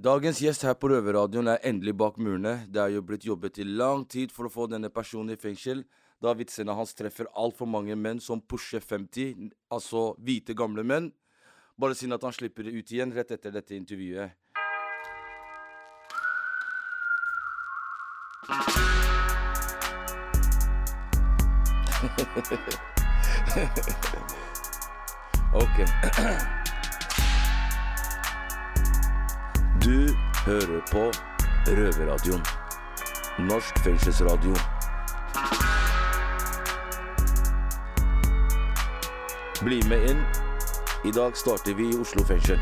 Dagens gjest her på Røverradioen er endelig bak murene. Det er jo blitt jobbet i lang tid for å få denne personen i fengsel, da vitsene hans treffer altfor mange menn som pusher 50, altså hvite, gamle menn. Bare synd at han slipper det ut igjen rett etter dette intervjuet. ok. Du hører på Røverradioen. Norsk fengselsradio. Bli med inn. I dag starter vi i Oslo fengsel.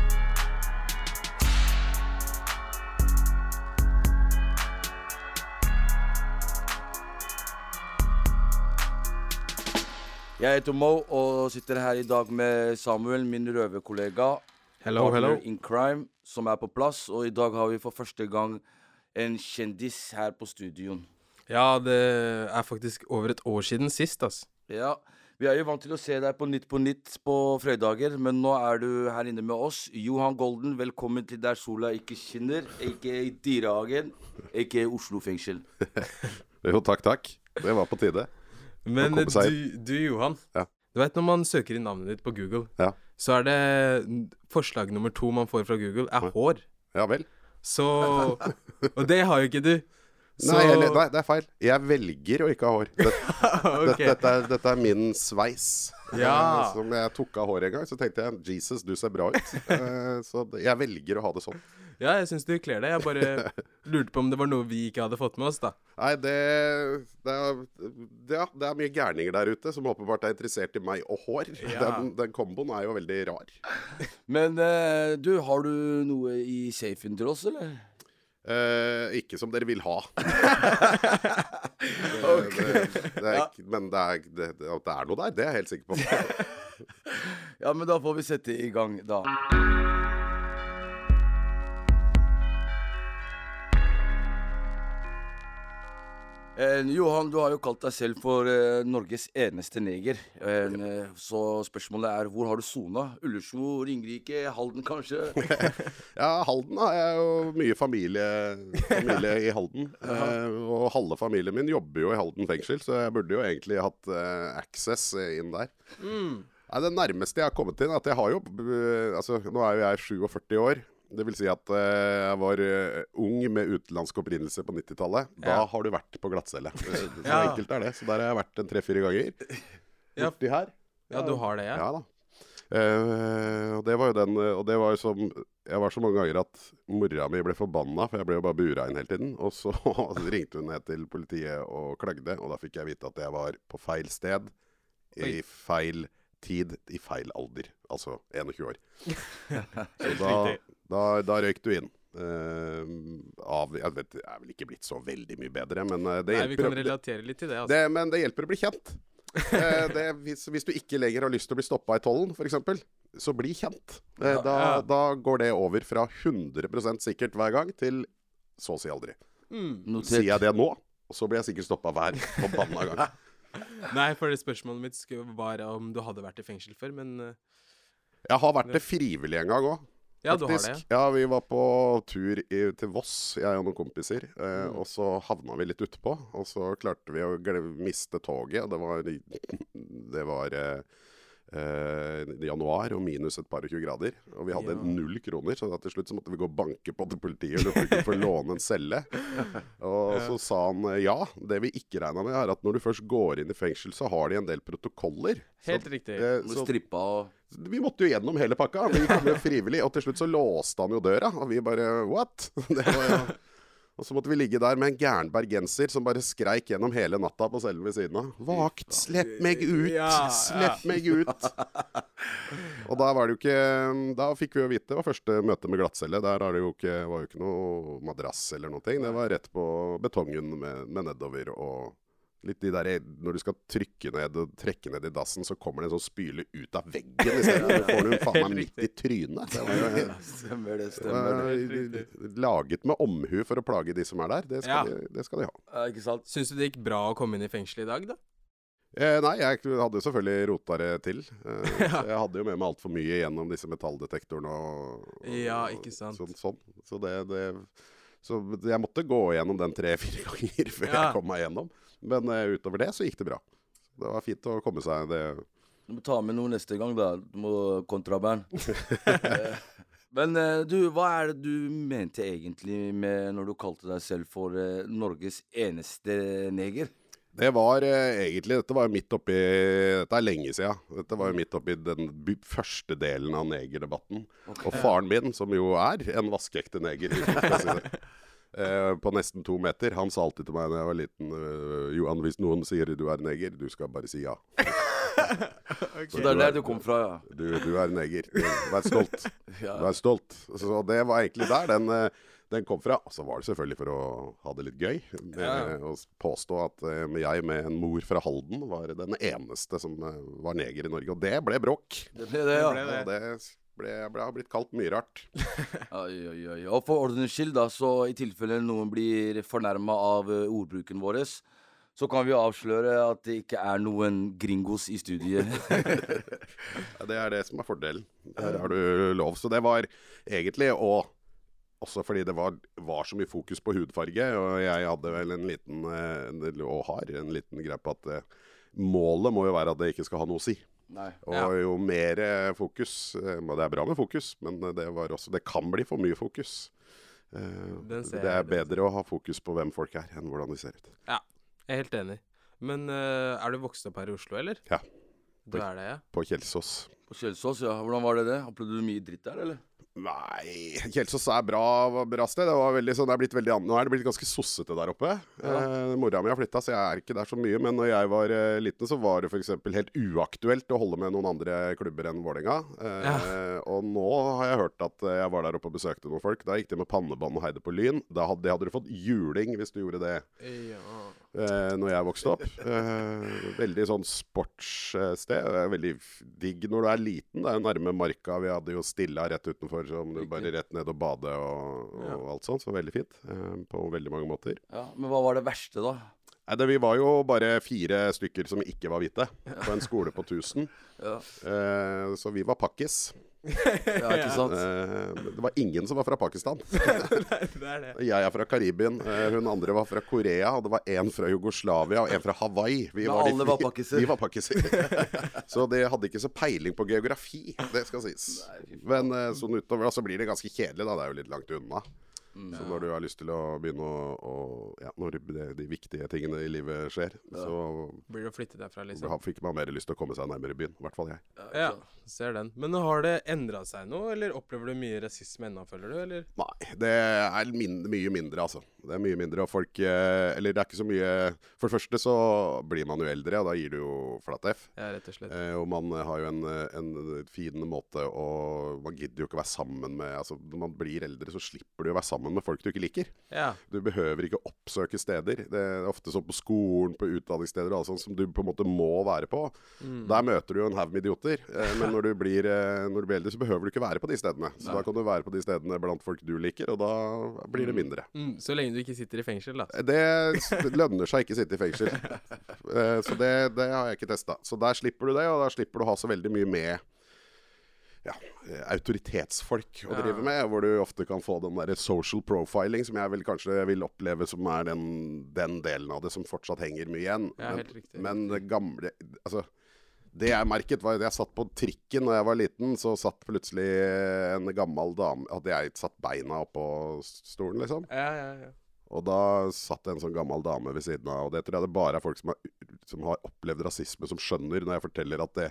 Jeg heter Mo og sitter her i dag med Samuel, min røverkollega. Hello, hello. in crime, som er på plass. Og i dag har vi for første gang en kjendis her på studioen. Ja, det er faktisk over et år siden sist, ass. Ja, vi er jo vant til å se deg på Nytt på Nytt på fredager, men nå er du her inne med oss. Johan Golden, velkommen til Der sola ikke skinner, i Dyrehagen, aka Oslo fengsel. Jo, takk, takk. Det var på tide. Men du, du, Johan. Ja. Du vet når man søker inn navnet ditt på Google, Ja. Så er det forslag nummer to man får fra Google, er hår. Ja vel. Så Og det har jo ikke du. Så Nei, jeg, nei, det er feil. Jeg velger å ikke ha hår. Det, okay. dette, dette, er, dette er min sveis. Ja. Eh, Som jeg tok av håret en gang, så tenkte jeg Jesus, du ser bra ut. Eh, Så jeg velger å ha det sånn. Ja, jeg syns du kler det. Jeg bare lurte på om det var noe vi ikke hadde fått med oss, da. Nei, det, det, er, det, er, det er mye gærninger der ute som åpenbart er interessert i meg og hår. Ja. Den, den komboen er jo veldig rar. Men uh, du, har du noe i safen til oss, eller? Uh, ikke som dere vil ha. det, det, det er ikke, men det er, det, det er noe der, det er jeg helt sikker på. Ja, men da får vi sette i gang, da. Eh, Johan, du har jo kalt deg selv for eh, Norges eneste neger. Eh, så spørsmålet er hvor har du sona? Ullersmo, Ringerike, Halden kanskje? Ja, Halden har jeg jo mye familie, familie i Halden. Eh, og halve familien min jobber jo i Halden fengsel, så jeg burde jo egentlig hatt eh, access inn der. Nei, det nærmeste jeg har kommet inn, er at jeg har jo eh, Altså, nå er jo jeg 47 år. Det vil si at eh, jeg var eh, ung med utenlandsk opprinnelse på 90-tallet. Da Ja. har du vært på glattcelle. Eh, Så Ja. enkelt er det. Så der har jeg vært en tre-fire ganger. Ja. Borti her. Ja, du har det, ja? Ja da. Uh, og det var jo den Og det var jo som Jeg var så mange ganger at mora mi ble forbanna, for jeg ble jo bare bura inn hele tiden. Og så ringte hun ned til politiet og klagde, og da fikk jeg vite at jeg var på feil sted i feil tid i feil alder. Altså 21 år. Så da, da, da røyk du inn. Uh, av Jeg vet, det er vel ikke blitt så veldig mye bedre, men det hjelper. Nei, vi kan relatere litt til det, altså. Det, men det hjelper å bli kjent. uh, det, hvis, hvis du ikke lenger har lyst til å bli stoppa i tollen, f.eks., så bli kjent. Eh, da, Ja. da går det over fra 100% sikkert hver gang til så å si aldri. Mm. Sier jeg det nå, så blir jeg sikkert stoppa hver forbanna gang. Nei, for det spørsmålet mitt skulle- var om du hadde vært i fengsel før, men eh, Jeg har vært det frivillig en gang òg. Ja, du har det, ja. Ja, vi var på tur i, til Voss, jeg og noen kompiser. Eh, Mm. Og så havna vi litt utpå. Og så klarte vi å miste toget. Det var, det var eh, eh, januar og minus et par og 20 grader. Og vi hadde Ja. null kroner, så da til slutt så måtte vi gå og banke på til politiet og lurte på om vi kunne låne en celle. Og så sa han eh, ja. Det vi ikke regna med, er at når du først går inn i fengsel, så har de en del protokoller. Helt Så, riktig. eh, så strippa og vi måtte jo gjennom hele pakka. Vi kom jo frivillig, og til slutt så låste han jo døra. Og vi bare What? Det var jo og så måtte vi ligge der med en gæren bergenser som bare skreik gjennom hele natta på cellen ved siden av. Vakt, slipp meg ut! Slipp meg ut! Og da var det jo ikke Da fikk vi jo vite, det var første møte med glattcelle. Der var det jo ikke, var jo ikke noe madrass eller noe. Det var rett på betongen med, med nedover og Litt de der, Når du skal trykke ned og trekke ned i dassen, så kommer det en sånn spyle ut av veggen isteden. Så får du faen meg midt i trynet. Det var Stemmer det, stemmer det. var eh, laget med omhu for å plage de som er der. Det skal, Ja. de, det skal de ha. Ja, ikke sant? Syns du det gikk bra å komme inn i fengsel i dag, da? Eh, nei, jeg hadde jo selvfølgelig rota det til. Eh, jeg hadde jo med meg altfor mye gjennom disse metalldetektorene og, og Ja, ikke sant. Sånn, sånn. Så det, det Så jeg måtte gå gjennom den tre-fire ganger før Ja. jeg kom meg gjennom. Men uh, utover det så gikk det bra. Det var fint å komme seg det Du må ta med noe neste gang, da. Du må kontraband. Eh, Men eh, du, hva er det du mente egentlig med når du kalte deg selv for Norges eneste neger? Det var egentlig Dette var jo midt oppi Dette er lenge siden. Dette var jo midt oppi den første delen av negerdebatten. Og faren min, som jo er en vaskeekte neger, det, eh, på nesten to meter, han sa alltid til meg da jeg var liten uh, Johan, hvis noen sier du er neger, du skal bare si ja. Så det er der du kom fra, ja. Du, du er neger. Vær stolt. ja. Vær stolt. Så det var egentlig der den, eh, den kom fra. Og så var det selvfølgelig for å ha det litt gøy. Med Ja. Å påstå at jeg med en mor fra Halden var den eneste som var neger i Norge. Og det ble bråk. Det ble det, ja. Det ble Og det ble, ble, har blitt kalt mye rart. Oi, oi, oi. Og for ordens skyld, da, så i tilfelle noen blir fornærma av eh, ordbruken vår, så kan vi avsløre at det ikke er noen gringos i studiet. Det er det som er fordelen. Der har du lov. Så det var egentlig å også fordi det var, var så mye fokus på hudfarge, og jeg hadde vel en liten eh, Og har en liten greie på at eh, målet må jo være at det ikke skal ha noe å si. Nei. Og Ja. jo mer fokus eh, Det er bra med fokus, men det, var også, det kan bli for mye fokus. Eh, det er bedre å ha fokus på hvem folk er, enn hvordan de ser ut. Ja, Jeg er helt enig. Men eh, er du vokst opp her i Oslo, eller? Ja. Du er det, ja? På Kjelsås. På Kjelsås, ja. Hvordan var det det? Opplevde du mye dritt der, eller? Nei, Kjelsås er bra, bra sted. Det, var veldig, sånn, det er blitt veldig, nå er det blitt ganske sossete der oppe. Eh, mora mi har flytta, så jeg er ikke der så mye. Men når jeg var eh, liten, så var det f.eks. helt uaktuelt å holde med noen andre klubber enn Vålerenga. Eh, Og nå har jeg hørt at eh, jeg var der oppe og besøkte noen folk. Da gikk de med pannebånd og heide på Lyn. Da hadde, hadde du fått juling hvis du gjorde det Ja. Eh, når jeg vokste opp. Eh, veldig sånn sportssted. Veldig digg når du er liten. Det er jo nærme marka. Vi hadde jo Stilla rett utenfor, så om du bare rett ned og bade og, og alt sånt. Så veldig fint. Eh, på veldig mange måter. Ja, Men hva var det verste, da? Nei, det, vi var jo bare fire stykker som ikke var hvite, på en skole på 1000. Ja, Eh, så vi var pakkis. ja ikke sant? Eh, det var ingen som var fra Pakistan. Nei, det er det. Jeg er fra Karibien. eh, hun andre var fra Korea. Og det var en fra Jugoslavia og en fra Hawaii. Vi Men de alle var pakiser pakkiser. Vi var pakkiser. så de hadde ikke så peiling på geografi, det skal sies. Men eh, sånn utover da, så blir det ganske kjedelig, da. Det er jo litt langt unna. Mm. Så når du har lyst til å begynne å, å Ja, når det, de viktige tingene i livet skjer, så Blir det å flytte derfra, liksom? da fikk man mer lyst til å komme seg nærmere byen. I hvert fall jeg. Ja, ser den. Men har det endra seg noe, eller opplever du mye rasisme ennå, føler du, eller? Nei, det er min mye mindre, altså. Det er mye mindre, og folk eh, Eller det er ikke så mye For det første så blir man jo eldre, og da gir du jo flatt F. Ja, rett og slett. Eh, og man har jo en, en fin måte å Man gidder jo ikke å være sammen med Altså, Når man blir eldre, så slipper du å være sammen med folk du ikke liker. Ja. Du behøver ikke oppsøke steder. Det er ofte sånn på skolen, på utdanningssteder og alt sånt som du på en måte må være på. Mm. Der møter du jo en haug med idioter. Eh, men når du, blir, eh, når du blir eldre, så behøver du ikke være på de stedene. Så da kan du være på de stedene blant folk du liker, og da blir det mindre. Mm, så lenge du ikke sitter i fengsel, da. Det det lønner seg ikke å sitte i fengsel. Eh, Så det, det har jeg ikke testa. Så der slipper du det, og der slipper du å ha så veldig mye med ja, eh, autoritetsfolk å drive med, hvor du ofte kan få den der social profiling, som jeg vil kanskje vil oppleve som er den, den delen av det som fortsatt henger mye igjen. Ja, men, riktig. men det gamle Altså, det jeg merket, var at jeg satt på trikken da jeg var liten, så satt plutselig en gammel dame Hadde jeg satt beina oppå stolen, liksom? Ja, ja, ja. Og da satt det en sånn gammel dame ved siden av, og det tror jeg det bare er folk som har, som har opplevd rasisme, som skjønner når jeg forteller at det,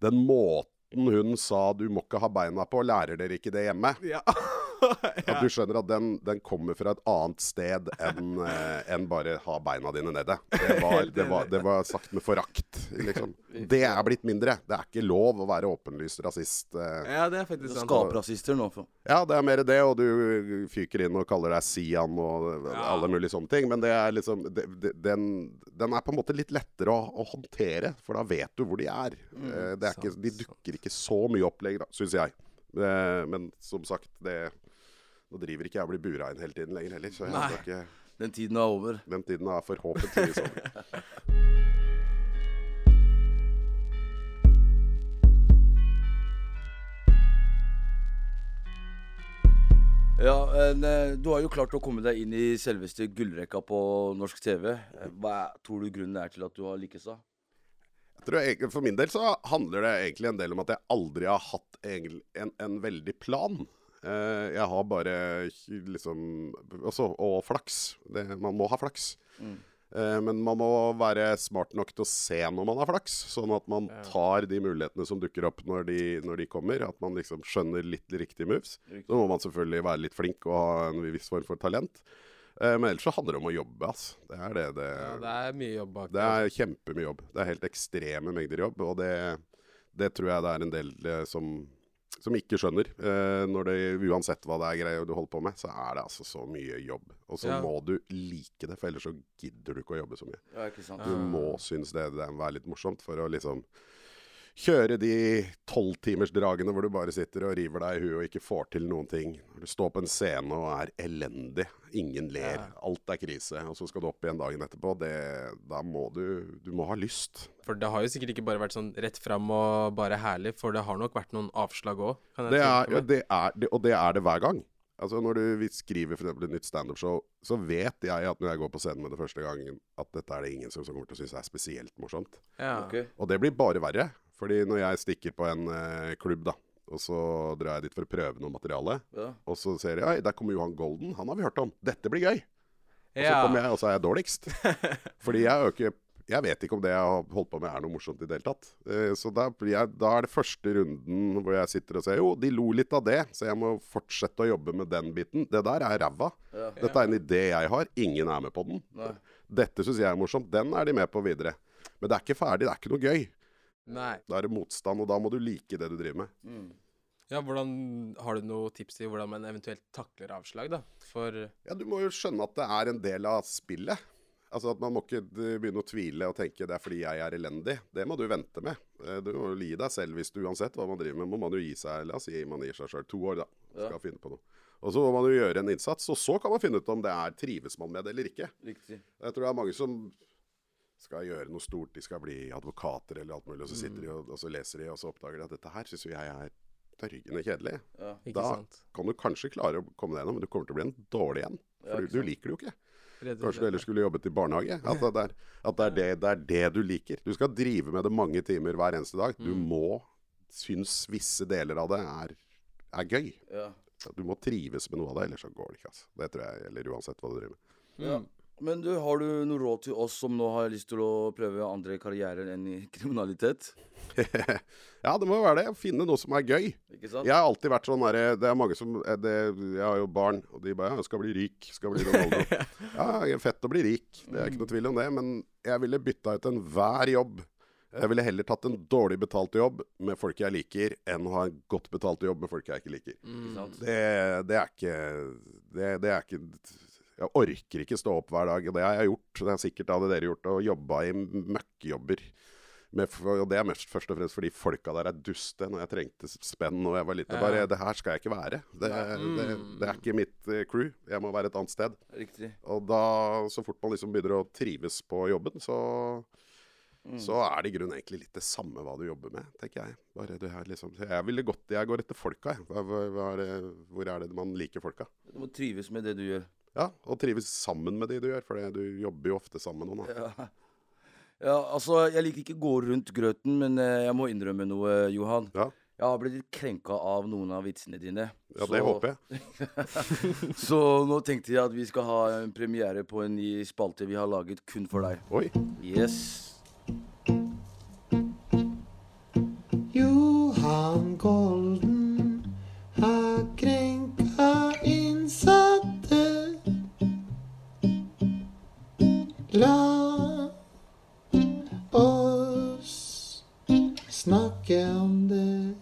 den måten hun sa 'du må ikke ha beina på', lærer dere ikke det hjemme. Ja. At du skjønner at den, den kommer fra et annet sted enn eh, enn bare 'ha beina dine nede'. Det var, det var, det var sagt med forakt, liksom. Det er blitt mindre. Det er ikke lov å være åpenlyst rasist. eh. ja, det er faktisk sant. Skaprasister nå. For. Ja, det er mer det, og du fyker inn og kaller deg Sian og Ja. alle mulige sånne ting. Men det er liksom det, det, den, den er på en måte litt lettere å, å håndtere, for da vet du hvor de er. Mm, det er ikke, de dukker ikke så mye opp lenger, syns jeg. Eh, men som sagt, det nå driver ikke jeg og blir bura inn hele tiden lenger heller. Så jeg Nei, ikke, eh, den tiden er over. Den tiden er forhåpentligvis over. Ja, eh, Du har jo klart å komme deg inn i selveste gullrekka på norsk TV. Eh, hva tror du grunnen er til at du har lykkes da? For min del så handler det egentlig en del om at jeg aldri har hatt en, en, en veldig plan. Eh, jeg har bare liksom også, Og flaks. Det, man må ha flaks. Eh, men man må være smart nok til å se når man har flaks, sånn at man tar de mulighetene som dukker opp når de, når de kommer. At man liksom skjønner litt riktige moves. Så må man selvfølgelig være litt flink og ha en viss form for talent. Eh, men ellers så handler det om å jobbe, altså. Det er det det Ja, det er mye jobb bak det er kjempemye jobb. Det er helt ekstreme mengder jobb, og det, det tror jeg det er en del som, som ikke skjønner. Eh, når det, uansett hva det er greier du holder på med, så er det altså så mye jobb. Og så Ja. må du like det, for ellers så gidder du ikke å jobbe så mye. Ja? Du må synes det, det er litt morsomt for å liksom kjøre de tolvtimersdragene hvor du bare sitter og river deg i huet og ikke får til noen ting. Du står på en scene og er elendig, ingen ler, alt er krise, og så skal du opp igjen dagen etterpå, det, da må du Du må ha lyst. For det har jo sikkert ikke bare vært sånn rett fram og bare herlig, for det har nok vært noen avslag òg, Det er, ja, det er, det, og det er det hver gang. Altså Når du vi skriver for eksempel et nytt standup-show, så vet jeg at når jeg går på scenen med det første gangen, at dette er det ingen som, som kommer til å synes er spesielt morsomt. Ja. Okay. Og det blir bare verre. Fordi når jeg stikker på en eh, klubb, da, og så drar jeg dit for å prøve noe materiale, Ja. og så ser jeg Oi, der kommer Johan Golden. Han har vi hørt om. Dette blir gøy. Og så kommer jeg, og så er jeg dårligst. Fordi jeg er jo ikke jeg vet ikke om det jeg har holdt på med er noe morsomt i det hele tatt. Eh, så da, blir jeg, da er det første runden hvor jeg sitter og sier jo, de lo litt av det, så jeg må fortsette å jobbe med den biten. Det der er ræva. Ja. Dette er en idé jeg har. Ingen er med på den. Nei. Dette syns jeg er morsomt. Den er de med på videre. Men det er ikke ferdig. Det er ikke noe gøy. Nei. Da er det motstand, og da må du like det du driver med. Mm. Ja, hvordan Har du noen tips til hvordan man eventuelt takler avslag, da? For Ja, Du må jo skjønne at det er en del av spillet. Altså at Man må ikke begynne å tvile og tenke det er fordi jeg er elendig. Det må du vente med. Eh, Du må gi deg selv hvis du uansett hva man driver med, må man jo gi seg La oss si man gir seg sjøl to år, da. Skal finne på noe. Og så må man jo gjøre en innsats, og så kan man finne ut om det er trives man med det eller ikke. Riktig. Jeg tror det er mange som skal gjøre noe stort. De skal bli advokater eller alt mulig, og så sitter de og, og så leser de, og så oppdager de at dette her syns jo jeg er tørgende kjedelig. Ja. Da sant? kan du kanskje klare å komme deg gjennom, men du kommer til å bli en dårlig en. For ja, du, du liker det jo ikke. Kanskje du heller skulle jobbet i barnehage. At det er, at det, er det, det er det du liker. Du skal drive med det mange timer hver eneste dag. Du Mm. må synes visse deler av det er, er gøy. Ja. Du må trives med noe av det, ellers så går det ikke. Altså. Det tror jeg gjelder uansett hva du driver med. Ja. Men du, har du noe råd til oss som nå har lyst til å prøve andre karrierer enn i kriminalitet? ja, det må jo være det. Finne noe som er gøy. Ikke sant? Jeg har alltid vært sånn derre Det er mange som eh, det, Jeg har jo barn, og de bare ja, 'Skal bli rik. Skal bli Ronaldo'. ja, det er fett å bli rik. Det er ikke noe tvil om det. Men jeg ville bytta ut enhver jobb. Jeg ville heller tatt en dårlig betalt jobb med folk jeg liker, enn å ha en godt betalt jobb med folk jeg ikke liker. Mm. Det, det er ikke det, det er ikke Jeg orker ikke stå opp hver dag. Og det har jeg gjort. Det er sikkert hadde dere gjort. Og jobba i møkkjobber. Med, og det er mest, først og fremst fordi folka der er duste. Når jeg trengte spenn og jeg var liten. Ja. Bare Det her skal jeg ikke være. Det, det, det er ikke mitt eh, crew. Jeg må være et annet sted. Riktig. Og da, så fort man liksom begynner å trives på jobben, så så er det i grunnen egentlig litt det samme hva du jobber med, tenker jeg. Bare det her liksom Jeg ville gått Jeg går etter folka, jeg. Hva, hva, hva er det, hvor er det man liker folka? Du må trives med det du gjør. Ja, og trives sammen med de du gjør, for du jobber jo ofte sammen med noen. Da. Ja. ja, altså, jeg liker ikke å gå rundt grøten, men eh, jeg må innrømme noe, Johan. Ja. Jeg har blitt litt krenka av noen av vitsene dine. Ja, det håper jeg. Så nå tenkte jeg at vi skal ha en premiere på en ny spalte vi har laget kun for deg. Oi. Yes. Johan Golden La oss snakke om det.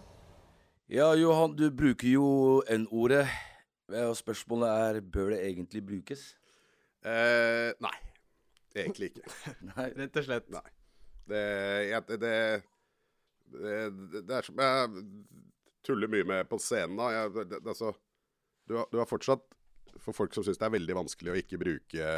Ja, Johan, du bruker jo N-ordet. Eh, Og spørsmålet er bør det egentlig brukes? Eh, nei. Egentlig ikke. Nei. Rett og slett. Nei. Det, jeg, det, det, det, det er som jeg tuller mye med på scenen. da. Jeg, det, det, altså, du, har, du har fortsatt For folk som syns det er veldig vanskelig å ikke bruke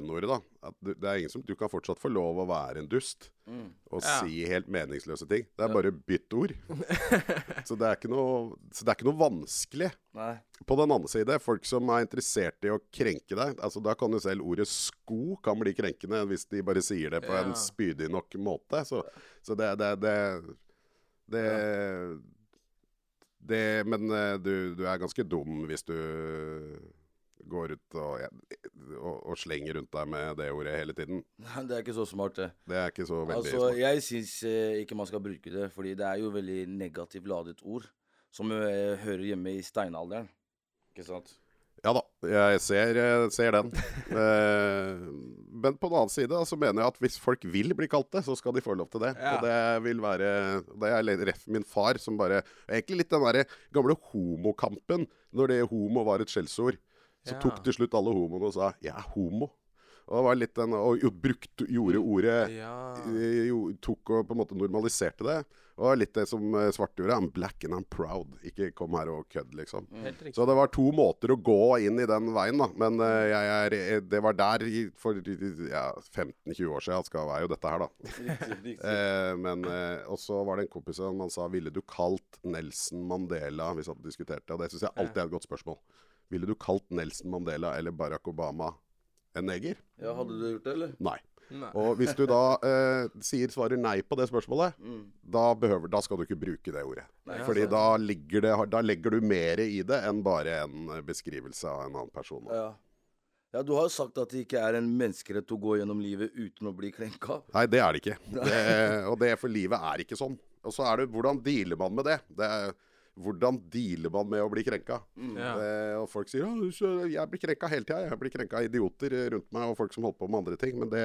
N-ordet, da. At du, det er ingen som Du kan fortsatt få lov å være en dust og Ja. si helt meningsløse ting. Det er bare bytt ord. så, det er ikke noe, så det er ikke noe vanskelig. Nei. På den andre side, folk som er interessert i å krenke deg altså Da kan jo selv ordet sko kan bli krenkende hvis de bare sier det på Ja. en spydig nok måte. Så, så det, det, det, det, det Men eh, du, du er ganske dum hvis du går ut og, og, og slenger rundt deg med det ordet hele tiden. Det er ikke så smart, det. Det er ikke så veldig Altså, smart. jeg syns eh, ikke man skal bruke det, fordi det er jo veldig negativt ladet ord. Som eh, hører hjemme i steinalderen. Ikke sant? Ja da, jeg ser, eh, ser den. Eh, men på den annen side så mener jeg at hvis folk vil bli kalt det, så skal de få lov til det. Ja. Og det vil være Det er ref min far som bare Egentlig litt den derre gamle homokampen, når det homo var et skjellsord. Så Ja. tok til slutt alle homoene og sa 'jeg er homo'. Og det var litt den Og brukt, gjorde ordet Ja. eh, jo, tok og på en måte normaliserte det. Og litt det som eh, Svarte gjorde. I'm black and I'm proud. Ikke kom her og kødd, liksom. Mm. Så det var to måter å gå inn i den veien, da. Men eh, jeg er, det var der for ja, 15-20 år siden skal være jo dette her, da. Riktig, riktig. Eh, men eh, Og så var det en kompis som han sa Ville du kalt Nelson Mandela Hvis han diskuterte, og det syns jeg alltid er et godt spørsmål. Ville du kalt Nelson Mandela eller Barack Obama en neger? Ja, hadde du gjort det, eller? Nei. Nei. Og hvis du da eh, sier svarer nei på det spørsmålet, Mm. da, behøver, da skal du ikke bruke det ordet. Nei, Fordi da, det, da legger du mer i det enn bare en eh, beskrivelse av en annen person. Ja. ja, du har jo sagt at det ikke er en menneskerett å gå gjennom livet uten å bli krenka. Nei, det er det ikke. Det, og det for livet er ikke sånn. Og så er det hvordan dealer man med det? det er, hvordan dealer man med å bli krenka? Ja. Eh, og folk sier at jeg blir krenka hele tida. Jeg blir krenka av idioter rundt meg og folk som holder på med andre ting. Men det,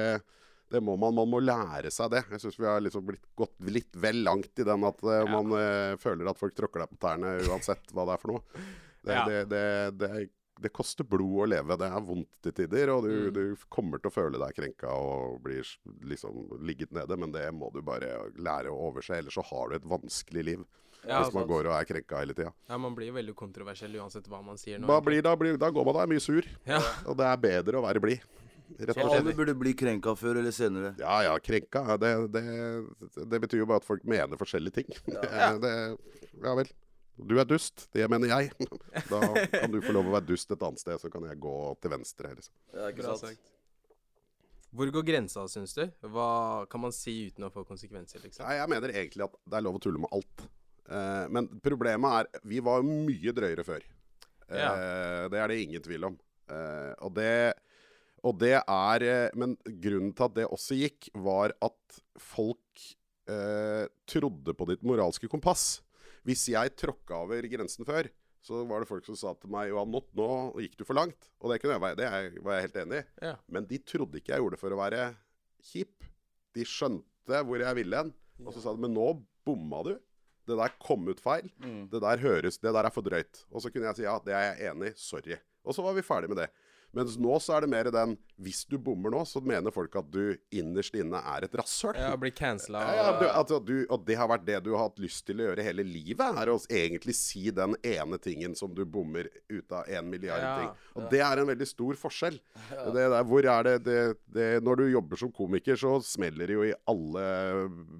det må man, man må lære seg det. Jeg syns vi har liksom blitt gått litt vel langt i den at eh, man eh, føler at folk tråkker deg på tærne uansett hva det er for noe. Det, Ja. det, det, det, det koster blod å leve. Det er vondt til tider, og du, Mm. du kommer til å føle deg krenka og blir liksom ligget nede, men det må du bare lære å overse. Ellers så har du et vanskelig liv. Ja, hvis man sant. går og er krenka hele tida. Ja, man blir jo veldig kontroversiell uansett hva man sier nå. Blir, da, blir, da går man da er mye sur, Ja. og det er bedre å være blid. Rett Så og alle burde bli krenka før eller senere. Ja ja, krenka. Det, det, det betyr jo bare at folk mener forskjellige ting. Ja. Det, ja vel. Du er dust. Det mener jeg. Da kan du få lov å være dust et annet sted, så kan jeg gå til venstre. Liksom. Ja, ikke sant? Hvor går grensa, syns du? Hva kan man si uten å få konsekvenser, liksom? Nei, jeg mener egentlig at det er lov å tulle med alt. Eh, men problemet er Vi var mye drøyere før. Eh, Det er det ingen tvil om. Eh, og det og det er Men grunnen til at det også gikk, var at folk eh, trodde på ditt moralske kompass. Hvis jeg tråkka over grensen før, så var det folk som sa til meg Johan, nå, nå gikk du for langt. Og det, jeg, det var jeg helt enig i. Ja. Men de trodde ikke jeg gjorde det for å være kjip. De skjønte hvor jeg ville hen. Og så sa de men nå bomma du. Det der kom ut feil. Mm. Det der høres, det der er for drøyt. Og så kunne jeg si ja, det er jeg enig i. Sorry. Og så var vi ferdig med det. Mens nå så er det mer den Hvis du bommer nå, så mener folk at du innerst inne er et rasshøl. Ja, blir cancela. Ja, ja, du, altså, du, og det har vært det du har hatt lyst til å gjøre hele livet, er å egentlig si den ene tingen som du bommer ut av en milliard Ja, ting. Og det er en veldig stor forskjell. Det der, hvor er det, det, det Når du jobber som komiker, så smeller det jo i alle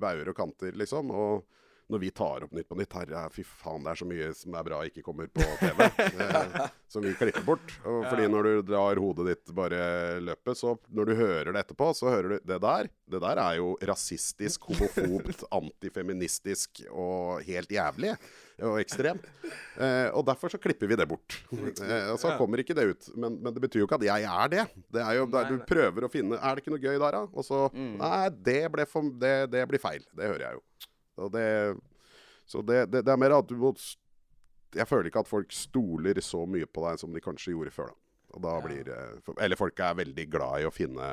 bauger og kanter, liksom. Og når vi tar opp Nytt på Nytt, herre fy faen, det er så mye som er bra ikke kommer på TV. eh, som vi klipper bort. Og fordi når du drar hodet ditt bare løpet, så når du hører det etterpå, så hører du det der. Det der er jo rasistisk, homofobt, antifeministisk og helt jævlig. Og ekstremt. Eh, og derfor så klipper vi det bort. Eh, og så kommer ikke det ut. Men, men det betyr jo ikke at jeg er det. Det er jo der du prøver å finne Er det ikke noe gøy der, da? Og så Nei, det, for, det, det blir feil. Det hører jeg jo. Og det, så det, det, det er mer at du må Jeg føler ikke at folk stoler så mye på deg som de kanskje gjorde før. da. Og da Ja. blir Eller folk er veldig glad i å finne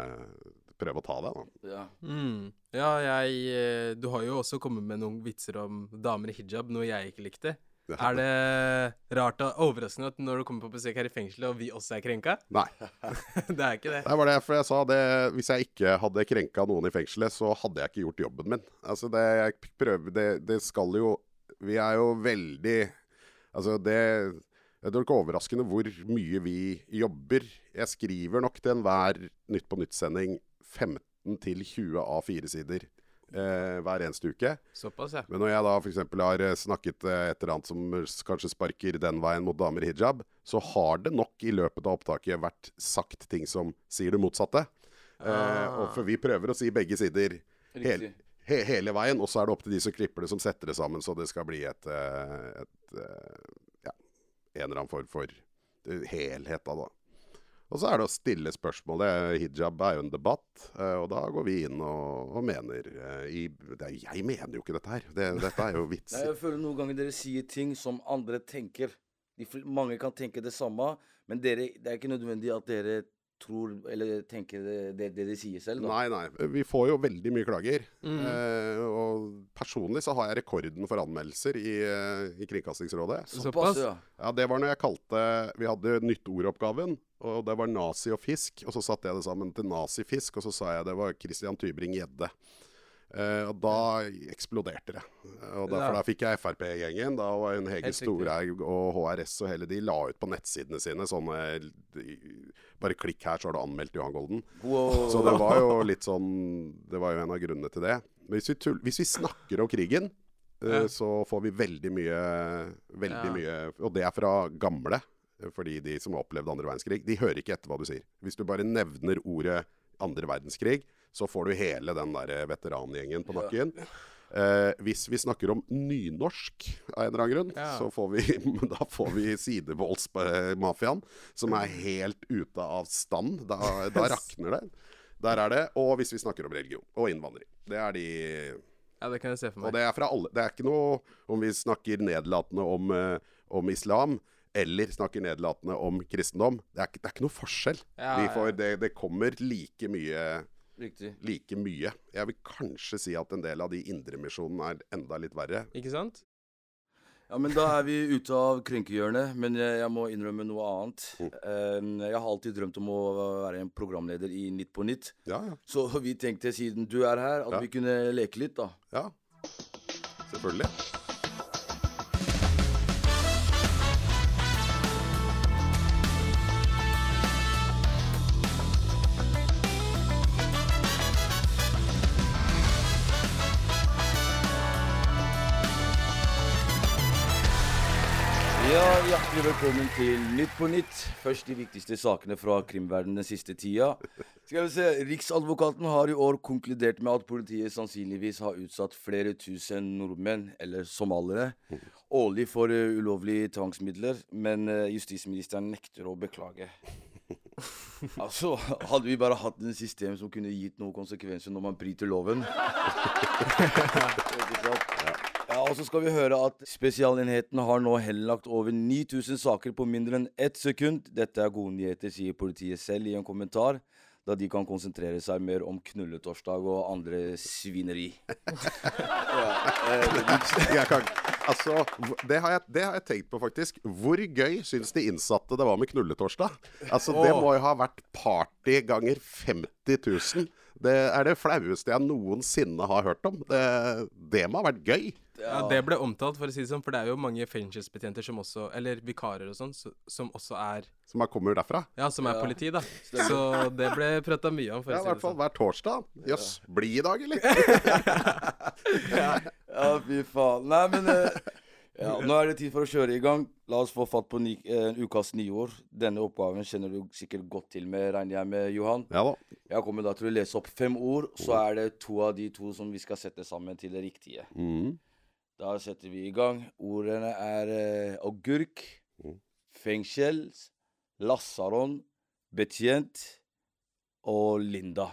Prøve å ta deg, da. Ja. Mm. Ja, jeg eh, Du har jo også kommet med noen vitser om damer i hijab, noe jeg ikke likte. Er det rart og overraskende at når du kommer på besøk her i fengselet, og vi også er krenka? Nei. det er ikke det. Det var derfor jeg sa det. Hvis jeg ikke hadde krenka noen i fengselet, så hadde jeg ikke gjort jobben min. Altså, det jeg prøver Det, det skal jo Vi er jo veldig Altså, det Det er ikke overraskende hvor mye vi jobber. Jeg skriver nok til enhver Nytt på Nytt-sending 15 til 20 A4-sider eh, hver eneste uke. Såpass, ja. Men når jeg da f.eks. har eh, snakket eh, et eller annet som kanskje sparker den veien mot damer i hijab, så har det nok i løpet av opptaket vært sagt ting som sier det motsatte. Eh, Ah. og for vi prøver å si begge sider hele, he, hele veien, og så er det opp til de som klipper det, som setter det sammen, så det skal bli et, et, et eh, ja, en eller annen form for eh, helhet da, da. Og så er det å stille spørsmålet. Hijab er jo en debatt, eh, og da går vi inn og, og mener eh, i, det Jeg mener jo ikke dette her. Det, dette er jo Nei, vitser. jeg føler noen ganger dere sier ting som andre tenker. De, mange kan tenke det samme, men dere, det er ikke nødvendig at dere tror eller tenker det, det, det de sier selv. Da. Nei, nei. Vi får jo veldig mye klager. Mm. Eh, og personlig så har jeg rekorden for anmeldelser i, eh, i Kringkastingsrådet. Såpass? ja. Ja, det var når jeg kalte Vi hadde nytt ordoppgaven, og det var nazi og fisk. Og så satte jeg det sammen til nazifisk, og så sa jeg det var Christian Tybring-Gjedde. Uh, og da eksploderte det. Og da, Ja. da fikk jeg Frp-gjengen. Da var en Hege. Storhaug og HRS og hele de la ut på nettsidene sine sånne Bare klikk her, så har du anmeldt Johan Golden. Wow. Så det var jo litt sånn Det var jo en av grunnene til det. Men hvis vi, tull, hvis vi snakker om krigen, uh, Ja. så får vi veldig mye Veldig Ja. mye Og det er fra gamle. Fordi de som har opplevd andre verdenskrig, de hører ikke etter hva du sier. Hvis du bare nevner ordet andre verdenskrig, så får du hele den der veterangjengen på nakken. Eh, hvis vi snakker om nynorsk av en eller annen grunn, Ja. så får vi, da får vi sidevoldsmafiaen, som er helt ute av stand. Da, da rakner det. Der er det. Og hvis vi snakker om religion og innvandring. Det er de Ja, det kan jeg se for Og meg. det er fra alle. Det er ikke noe om vi snakker nedlatende om, eh, om islam. Eller snakker nedlatende om kristendom. Det er, det er ikke noe forskjell. Ja, Vi ja. får, det, det kommer like mye Riktig. like mye. Jeg vil kanskje si at en del av de indremisjonene er enda litt verre. Ikke sant? Ja, men da er vi ute av krenkehjørnet, men jeg, jeg må innrømme noe annet. Mm. Eh, jeg har alltid drømt om å være en programleder i Nytt på Nytt. Ja, ja. Så vi tenkte, siden du er her, at Ja. vi kunne leke litt, da. ja. Selvfølgelig. Hjertelig velkommen til Nytt på Nytt. Først de viktigste sakene fra krimverdenen den siste tida. Skal vi se, Riksadvokaten har i år konkludert med at politiet sannsynligvis har utsatt flere tusen nordmenn, eller somaliere, årlig for eh, ulovlige tvangsmidler, men eh, justisministeren nekter å beklage. Altså, hadde vi bare hatt en system som kunne gitt noen konsekvenser når man bryter loven Ikke sant? Ja, og så skal vi høre at Spesialenheten har nå henlagt over 9000 saker på mindre enn ett sekund. Dette er gode nyheter, sier politiet selv i en kommentar. Da de kan konsentrere seg mer om knulletorsdag og andre svineri. ja, eh, altså, det har, jeg, det har jeg tenkt på, faktisk. Hvor gøy syns de innsatte det var med knulletorsdag? Altså, Det må jo ha vært party ganger 50 000. Det er det flaueste jeg noensinne har hørt om. Det, det må ha vært gøy. Ja, Det ble omtalt, for å si det sånn, for det er jo mange fengselsbetjenter som også Eller vikarer og sånn, som også er Som er kommer derfra. Ja, som er Ja, politi, da. Så det ble prata mye om, for Ja, å I hvert fall sånn. hver torsdag. Jøss, bli i dag, eller? Ja, fy faen. Nei, men eh, ja, Nå er det tid for å kjøre i gang. La oss få fatt på ni, eh, ukas nyord. Denne oppgaven kjenner du sikkert godt til med, regner jeg med, Johan. Ja da. Jeg kommer da til å lese opp fem ord, så er det to av de to som vi skal sette sammen til det riktige. Mm. Da setter vi i gang. Ordene er eh, agurk, Mm. fengsel, lasaron, betjent og Linda.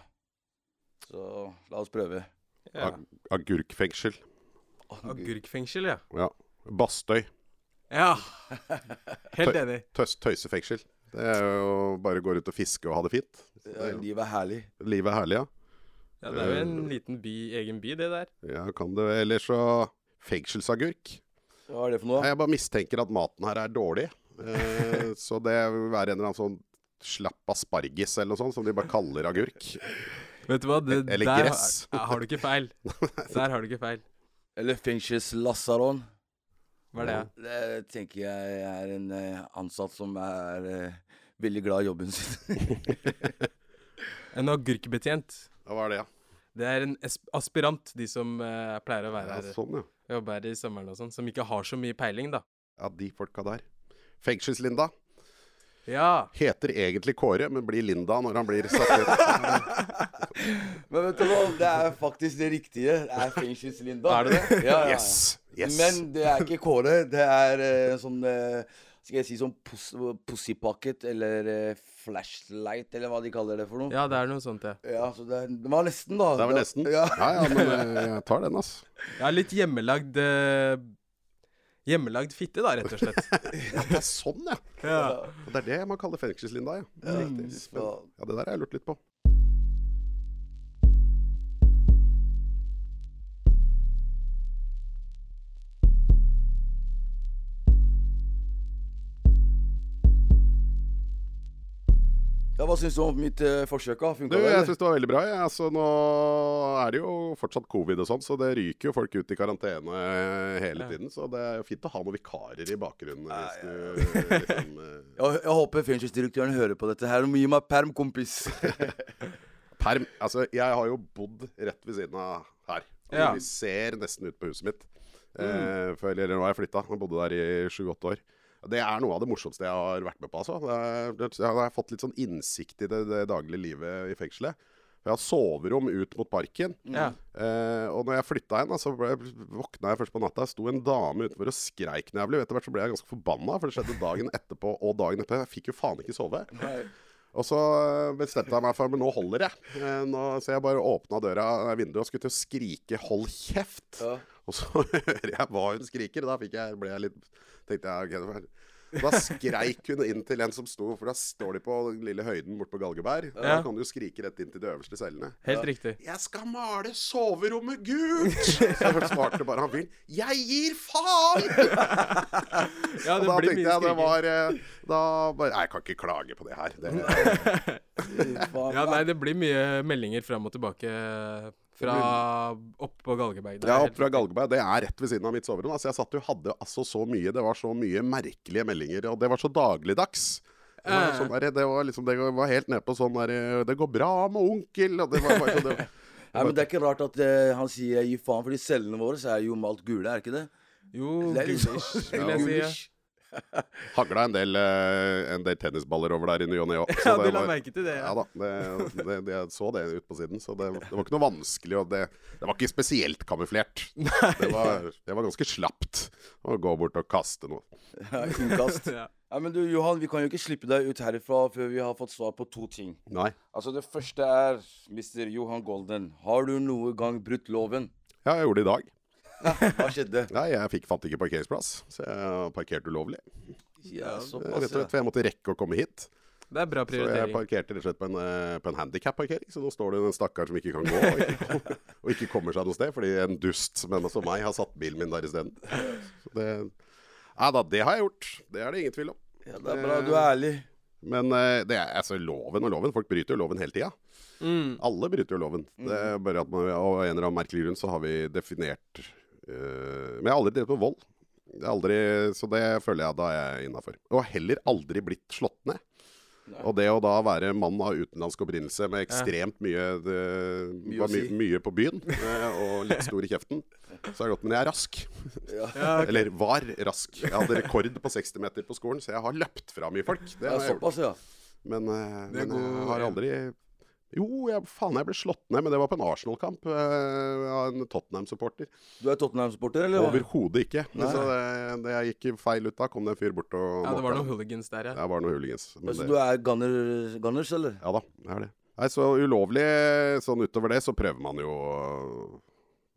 Så la oss prøve. Ja. Ag agurkfengsel. Agurkfengsel, ja. Ja. Bastøy. Ja. Helt enig. Tøs tøysefengsel. Det er jo bare å gå ut og fiske og ha det fint. Ja, livet er herlig. Livet er herlig, ja. Ja, Det er jo en liten by, egen by, det der. Ja, kan det Eller så fengselsagurk. Hva er det for noe? Jeg bare mistenker at maten her er dårlig. Eh, så det vil være en eller annen sånn slapp asparges eller noe sånt, som de bare kaller agurk. Vet du hva? Det, Eller der gress. Har, har du ikke feil. Der har du ikke feil. Eller fengselslasaron. Hva er det? Det tenker jeg er en eh, ansatt som er uh, veldig glad i jobben sin. En agurkbetjent. Ja, hva er det, ja? Det er en aspirant, de som uh, pleier å være ja sånn, ja. jobbe her i sommeren og sånn, som ikke har så mye peiling, da. Ja, de folka der. Fengselslinda. Ja. heter egentlig Kåre, men blir Linda når han blir satt ut. Men vet du hva, det er faktisk det riktige. Det er Fengselslinda. Er det det? Ja, ja. Yes! Yes. Men det er ikke Kåre. Det er uh, sånn uh, Skal jeg si sånn pus pussypocket eller uh, flashlight, eller hva de kaller det for noe. ja, det er noe sånt, ja. Ja, så det, det var nesten, da. Det var nesten. Ja. Ja ja, men jeg tar den, altså. Ja, litt hjemmelagd Hjemmelagd fitte, da, rett og slett. Ja, det er sånn, ja. ja. Og Det er det man kaller fengselslinda, ja. Ja, ja, det der har jeg lurt litt på. Hva syns du om mitt uh, forsøk? Du, Funka det? jeg syns det var veldig bra. Ja. Altså, nå er det jo fortsatt covid og sånn, så det ryker jo folk ut i karantene eh, hele Ja. tiden. Så det er jo fint å ha noen vikarer i bakgrunnen. Hvis du liksom uh... jeg, jeg håper fengselsdirektøren hører på dette her. Gi meg perm, kompis. Perm. Altså, jeg har jo bodd rett ved siden av her. Altså, Ja. Vi ser nesten ut på huset mitt. Eh, for, eller nå har jeg flytta. Jeg bodde der i sju-åtte år. Det er noe av det morsomste jeg har vært med på. Altså. Jeg har fått litt sånn innsikt i det, det daglige livet i fengselet. Jeg har soverom ut mot parken. ja. Eh, og når jeg flytta inn, så ble, våkna jeg først på natta. sto en dame utenfor og skreik når jeg ble Etter hvert så ble jeg ganske forbanna, for det skjedde dagen etterpå og dagen etterpå. Jeg fikk jo faen ikke sove. Nei. Og så eh, bestemte jeg meg for Men nå holder jeg. Eh, nå, så jeg bare åpna døra vinduet og skulle til å skrike 'hold kjeft'. Ja. Og så hører jeg hva hun skriker. Da fikk jeg, ble jeg litt tenkte jeg, okay, Da skreik hun inn til en som sto For da står de på den lille høyden borte på Galgeberg. Da kan du jo skrike rett inn til de øverste cellene. Helt riktig. 'Jeg skal male soverommet gult!' Så svarte bare han fyren 'Jeg gir faen!' Ja, Og det da blir tenkte jeg det var eh, Da bare Nei, jeg kan ikke klage på det her. Det, Ja, nei, det blir mye meldinger fram og tilbake fra opp på Galgeberg. Det er ja, opp fra Galgeberg. Det er rett ved siden av mitt soverom. Altså, jeg satt jo hadde altså så mye Det var så mye merkelige meldinger, og det var så dagligdags. Det var, Eh. sånn der, det var liksom Det var helt nede på sånn der 'Det går bra med onkel', og det var bare sånn det, Nei, men Det er ikke rart at uh, han sier 'gi faen', fordi cellene våre så er jo malt gule, er ikke det? Jo, liksom- gulish, vil jeg si. Hagla en del, eh, en del tennisballer over der i ny og ne òg. Ja, du la merke til det, ja. Ja da. Det, det, det, jeg så det ut på siden, så det, det var ikke noe vanskelig. Og det, det var ikke spesielt kamuflert. Det var, det var ganske slapt å gå bort og kaste noe. Ja, Innkast. Ja. Ja, men du, Johan, vi kan jo ikke slippe deg ut herifra før vi har fått svar på to ting. Nei. Altså, Det første er Mr. Johan Golden. Har du noe gang brutt loven? Ja, jeg gjorde det i dag. Hva skjedde? Nei, jeg fikk, fant ikke parkeringsplass, så jeg parkerte ulovlig. Ja, Eh, såpass, Rett og slett, for jeg måtte rekke å komme hit. Det er bra Så jeg parkerte rett og slett på en, eh, på en handikap-parkering. Så nå står det en stakkar som ikke kan gå, og ikke, kom- og ikke kommer seg noe sted, fordi en dust som en som meg har satt bilen min der isteden. Så det Ja da, det har jeg gjort. Det er det ingen tvil om. Ja, det er bra du er ærlig. Men eh, det er altså loven og loven. Folk bryter jo loven hele tida. Mm. Alle bryter jo loven. Det er bare at man, Av en eller annen merkelig grunn så har vi definert eh, Men jeg har aldri drevet med vold. Det er aldri, så det føler jeg da er jeg innafor. Og heller aldri blitt slått ned. Og det å da være mann av utenlandsk opprinnelse med ekstremt mye det, Mye var my, si. mye på byen eh, og litt stor i kjeften, så er det godt. Men jeg er rask. Ja. Eller var rask. Jeg hadde rekord på 60 meter på skolen, så jeg har løpt fra mye folk. Det har jeg gjort. såpass, ja. Men, eh, Det er men jeg har aldri Jo, jeg, faen, jeg ble slått ned, men det var på en Arsenal-kamp eh, av en Tottenham-supporter. Du er Tottenham-supporter, eller? Overhodet ikke. Nei. Så det, det jeg gikk feil ut da, kom det en fyr bort og ja, det var noen hooligans der, ja. Det var noen hooligans. Men Så det, du er gunner, gunners, eller? ja da, jeg er det. Nei, så ulovlig sånn utover det, så prøver man jo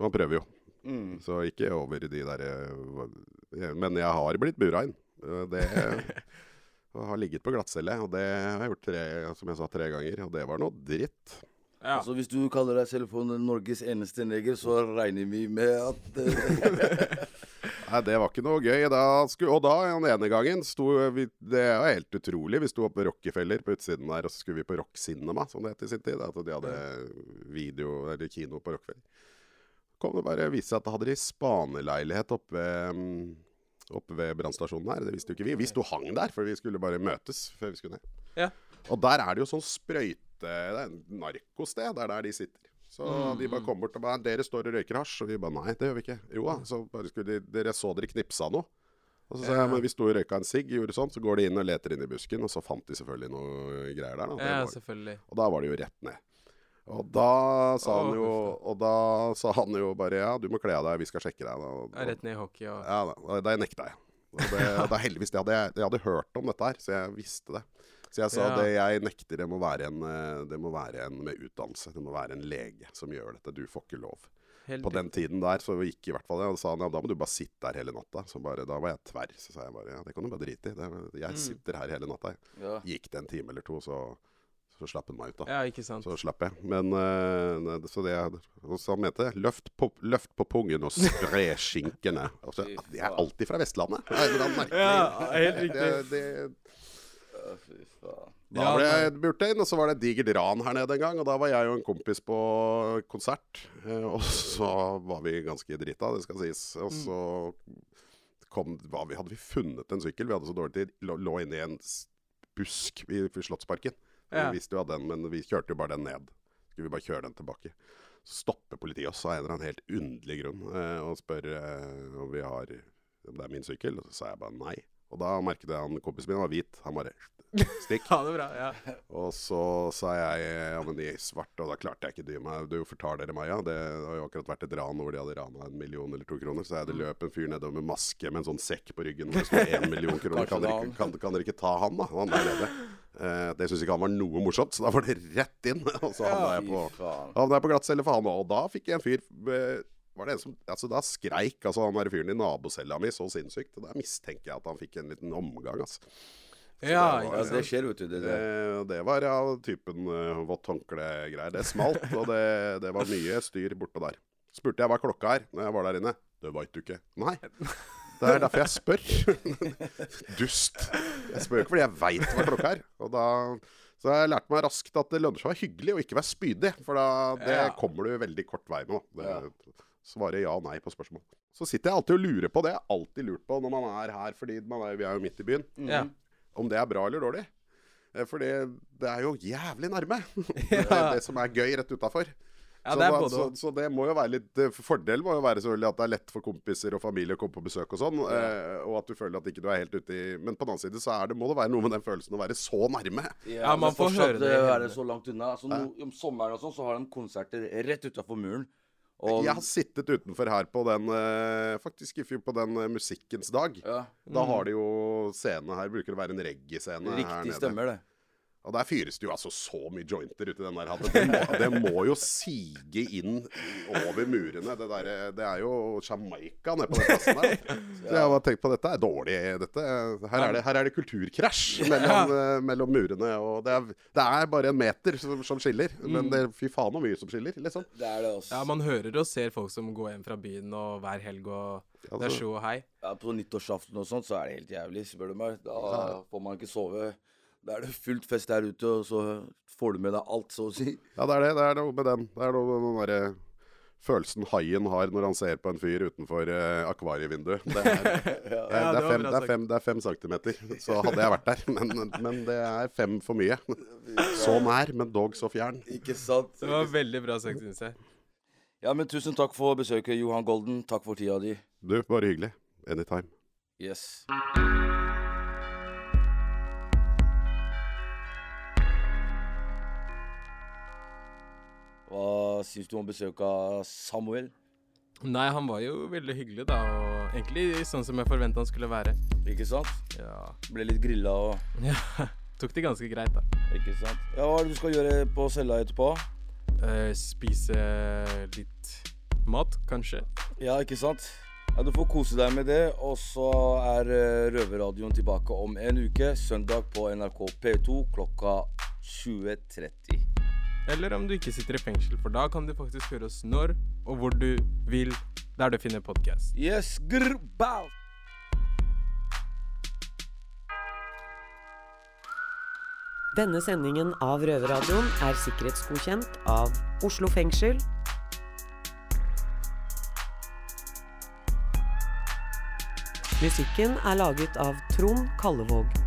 Man prøver jo. Mm. Så ikke over de der eh, Men jeg har blitt bura inn. Eh, Det og har ligget på glattcelle, og det har jeg gjort tre, som jeg sa, tre ganger. Og det var noe dritt. ja. Altså, Hvis du kaller deg selv for Norges eneste neger, så regner vi med at eh, Nei, det var ikke noe gøy. Da skulle, og da, den ene gangen, sto vi Det er helt utrolig. Vi sto oppe ved Rockefeller på utsiden der, og så skulle vi på Rock Cinema, som det het i sin tid. At de hadde video, eller kino på Rockefeller. Kom det bare vise seg at da hadde de spaneleilighet oppe mm, oppe ved brannstasjonen her. Det visste jo ikke vi. Vi sto hang der, for vi skulle bare møtes før vi skulle ned. Ja. Og der er det jo sånn sprøyte... Det er narkosted. Det er der de sitter. Så de bare kom bort og bare 'Dere står og røyker hasj.' Og vi bare 'Nei, det gjør vi ikke'. Jo da. Så bare skulle de Dere så dere knipsa noe. Og så sa jeg men vi sto og røyka en sigg, gjorde sånn, så går de inn og leter inn i busken, og så fant de selvfølgelig noe greier der. da. Ja, selvfølgelig. og da var det jo rett ned. Og da sa han jo Og da sa han jo bare ja, du må kle av deg, vi skal sjekke deg. Og, og, rett ned i hockey og ja da, da nekta jeg. Og det, det er heldigvis det hadde jeg, jeg hadde hørt om dette her, så jeg visste det. Så jeg sa Ja. det jeg nekter, det må være en eh, Det må være en med utdannelse. Det må være en lege som gjør dette. Du får ikke lov. Heldig. På den tiden der så gikk i hvert fall det. Og sa han ja, da må du bare sitte der hele natta. Så bare, da var jeg tverr. Så sa jeg bare ja, det kan du bare drite i. Det, jeg Mm. sitter her hele natta. jeg. Ja. Gikk det en time eller to, så, så slapp han meg ut, da. Ja, ikke sant. Så slapp jeg. Men uh, så det og så han mente løft på, løft på pungen og spre skinkene. Altså, Fy de er alltid fra Vestlandet. Det er Ja, helt riktig. Det, det, fy faen. da ble jeg burt inn, og så var det et digert ran her nede en gang. Og da var jeg og en kompis på konsert. eh, Og så var vi ganske drita, det skal sies. Og Mm. så kom, vi, hadde vi funnet en sykkel. Vi hadde så dårlig tid. Lå, lå inne i en busk i Slottsparken. Ja. Vi visste jo at den, men vi kjørte jo bare den ned. Skulle vi bare kjøre den tilbake. Så stopper politiet oss av en eller annen helt underlig grunn eh, og spør eh, om vi har om det er min sykkel. Og så sa jeg bare nei. Og da merket jeg han kompisen min var hvit. Han bare stikk. Ha det bra. Ja. Og så sa jeg ja, men i svart, og da klarte jeg ikke dy meg. Du fortar dere meg, ja. Det har jo akkurat vært et ran hvor de hadde rana en million eller to kroner. Så jeg hadde løp en fyr nedover med maske med en sånn sekk på ryggen hvor det sto én million kroner. Kan dere, ikke, kan, kan dere ikke ta han, da? Han der nede. Eh, det syntes ikke han var noe morsomt, så da var det rett inn. Og så havna jeg på jeg på glattcelle for han òg. Og da fikk jeg en fyr eh, var det en som, altså Da skreik altså han der fyren i nabocella mi så sinnssykt. Og Da mistenker jeg at han fikk en liten omgang. altså. ja, det, var, altså, det skjer, vet du. Det, Det, det. det var av typen uh, vått håndkle-greier. Det smalt, og det, det var mye styr borte der. Spurte jeg hva klokka er når jeg var der inne. Det veit du ikke. Nei. Det er derfor jeg spør. Dust. Jeg spør ikke fordi jeg veit hva klokka er. Og da, så jeg lært meg raskt at det lønner seg å være hyggelig og ikke være spydig. For da, det Ja. kommer du veldig kort vei med. Det, Ja. Svare ja og nei på spørsmål. Så sitter jeg alltid og lurer på det. Jeg har alltid lurt på når man er her, fordi man er, vi er jo midt i byen Ja. om det er bra eller dårlig. Eh, Fordi det er jo jævlig nærme. Det, Ja. det som er gøy rett utafor. Ja, så, er da- så, så det må jo være litt eh, Fordelen må jo være selvfølgelig at det er lett for kompiser og familie å komme på besøk og sånn. eh, og at du føler at ikke du er helt ute i Men på den annen side så er det, må det være noe med den følelsen å være så nærme. Ja, man får høre det Være er så langt unna. Altså, no, om sommeren og sånn, så har de konserter rett utafor muren. Og, Jeg har sittet utenfor her på den eh, Faktisk i fjor på den eh, Musikkens dag. ja, Da har de jo scene her. Bruker det være en reggae-scene her riktig stemmer det. Og der fyres det jo altså så mye jointer uti den der hatten. Det, må- det må jo sige inn over murene. Det, der, det er jo Jamaica nede på den plassen der. Så jeg har tenkt på dette er dårlig. Dette, her, er det, her er det kulturkrasj mellom, eh, mellom murene. Og det er, det er bare en meter som, som skiller. Men det, fy faen så mye som skiller, liksom. Det er det også. Ja, man hører og ser folk som går hjem fra byen og hver helg og det er Altså- show og hei. Ja, på nyttårsaften og sånt, så er det helt jævlig, spør du meg. Da får man ikke sove. Da er det fullt fest der ute, og så får du med deg alt, så å si. Ja, det er det. Det er noe med den. Det er noe med den derre følelsen haien har når han ser på en fyr utenfor eh, akvarievinduet. Det er, det, er, Ja, det, det er fem, det, er fem, det er fem centimeter. Så hadde jeg vært der. Men, men det er fem for mye. Så nær, men dog så fjern. Ikke sant? Det var veldig bra sagt, syns jeg. Ja, men tusen takk for besøket, Johan Golden. Takk for tida di. Du, bare hyggelig. Anytime. Yes. Hva syns du om besøket av Samuel? Nei, han var jo veldig hyggelig, da. Og egentlig sånn som jeg forventa han skulle være. Ikke sant? Ja. Ble litt grilla og ja. Tok det ganske greit, da. Ikke sant? Ja, Hva er det du skal gjøre på cella etterpå? Uh, spise litt mat, kanskje. Ja, ikke sant? Ja, Du får kose deg med det. Og så er eh, Røverradioen tilbake om en uke. Søndag på NRK P2 klokka 20.30. Eller om du ikke sitter i fengsel, for da kan du faktisk høre oss når og hvor du vil, der du finner podkast. Yes, grr, bow! Denne sendingen av Røverradioen er sikkerhetsgodkjent av Oslo fengsel Musikken er laget av Trond Kallevåg.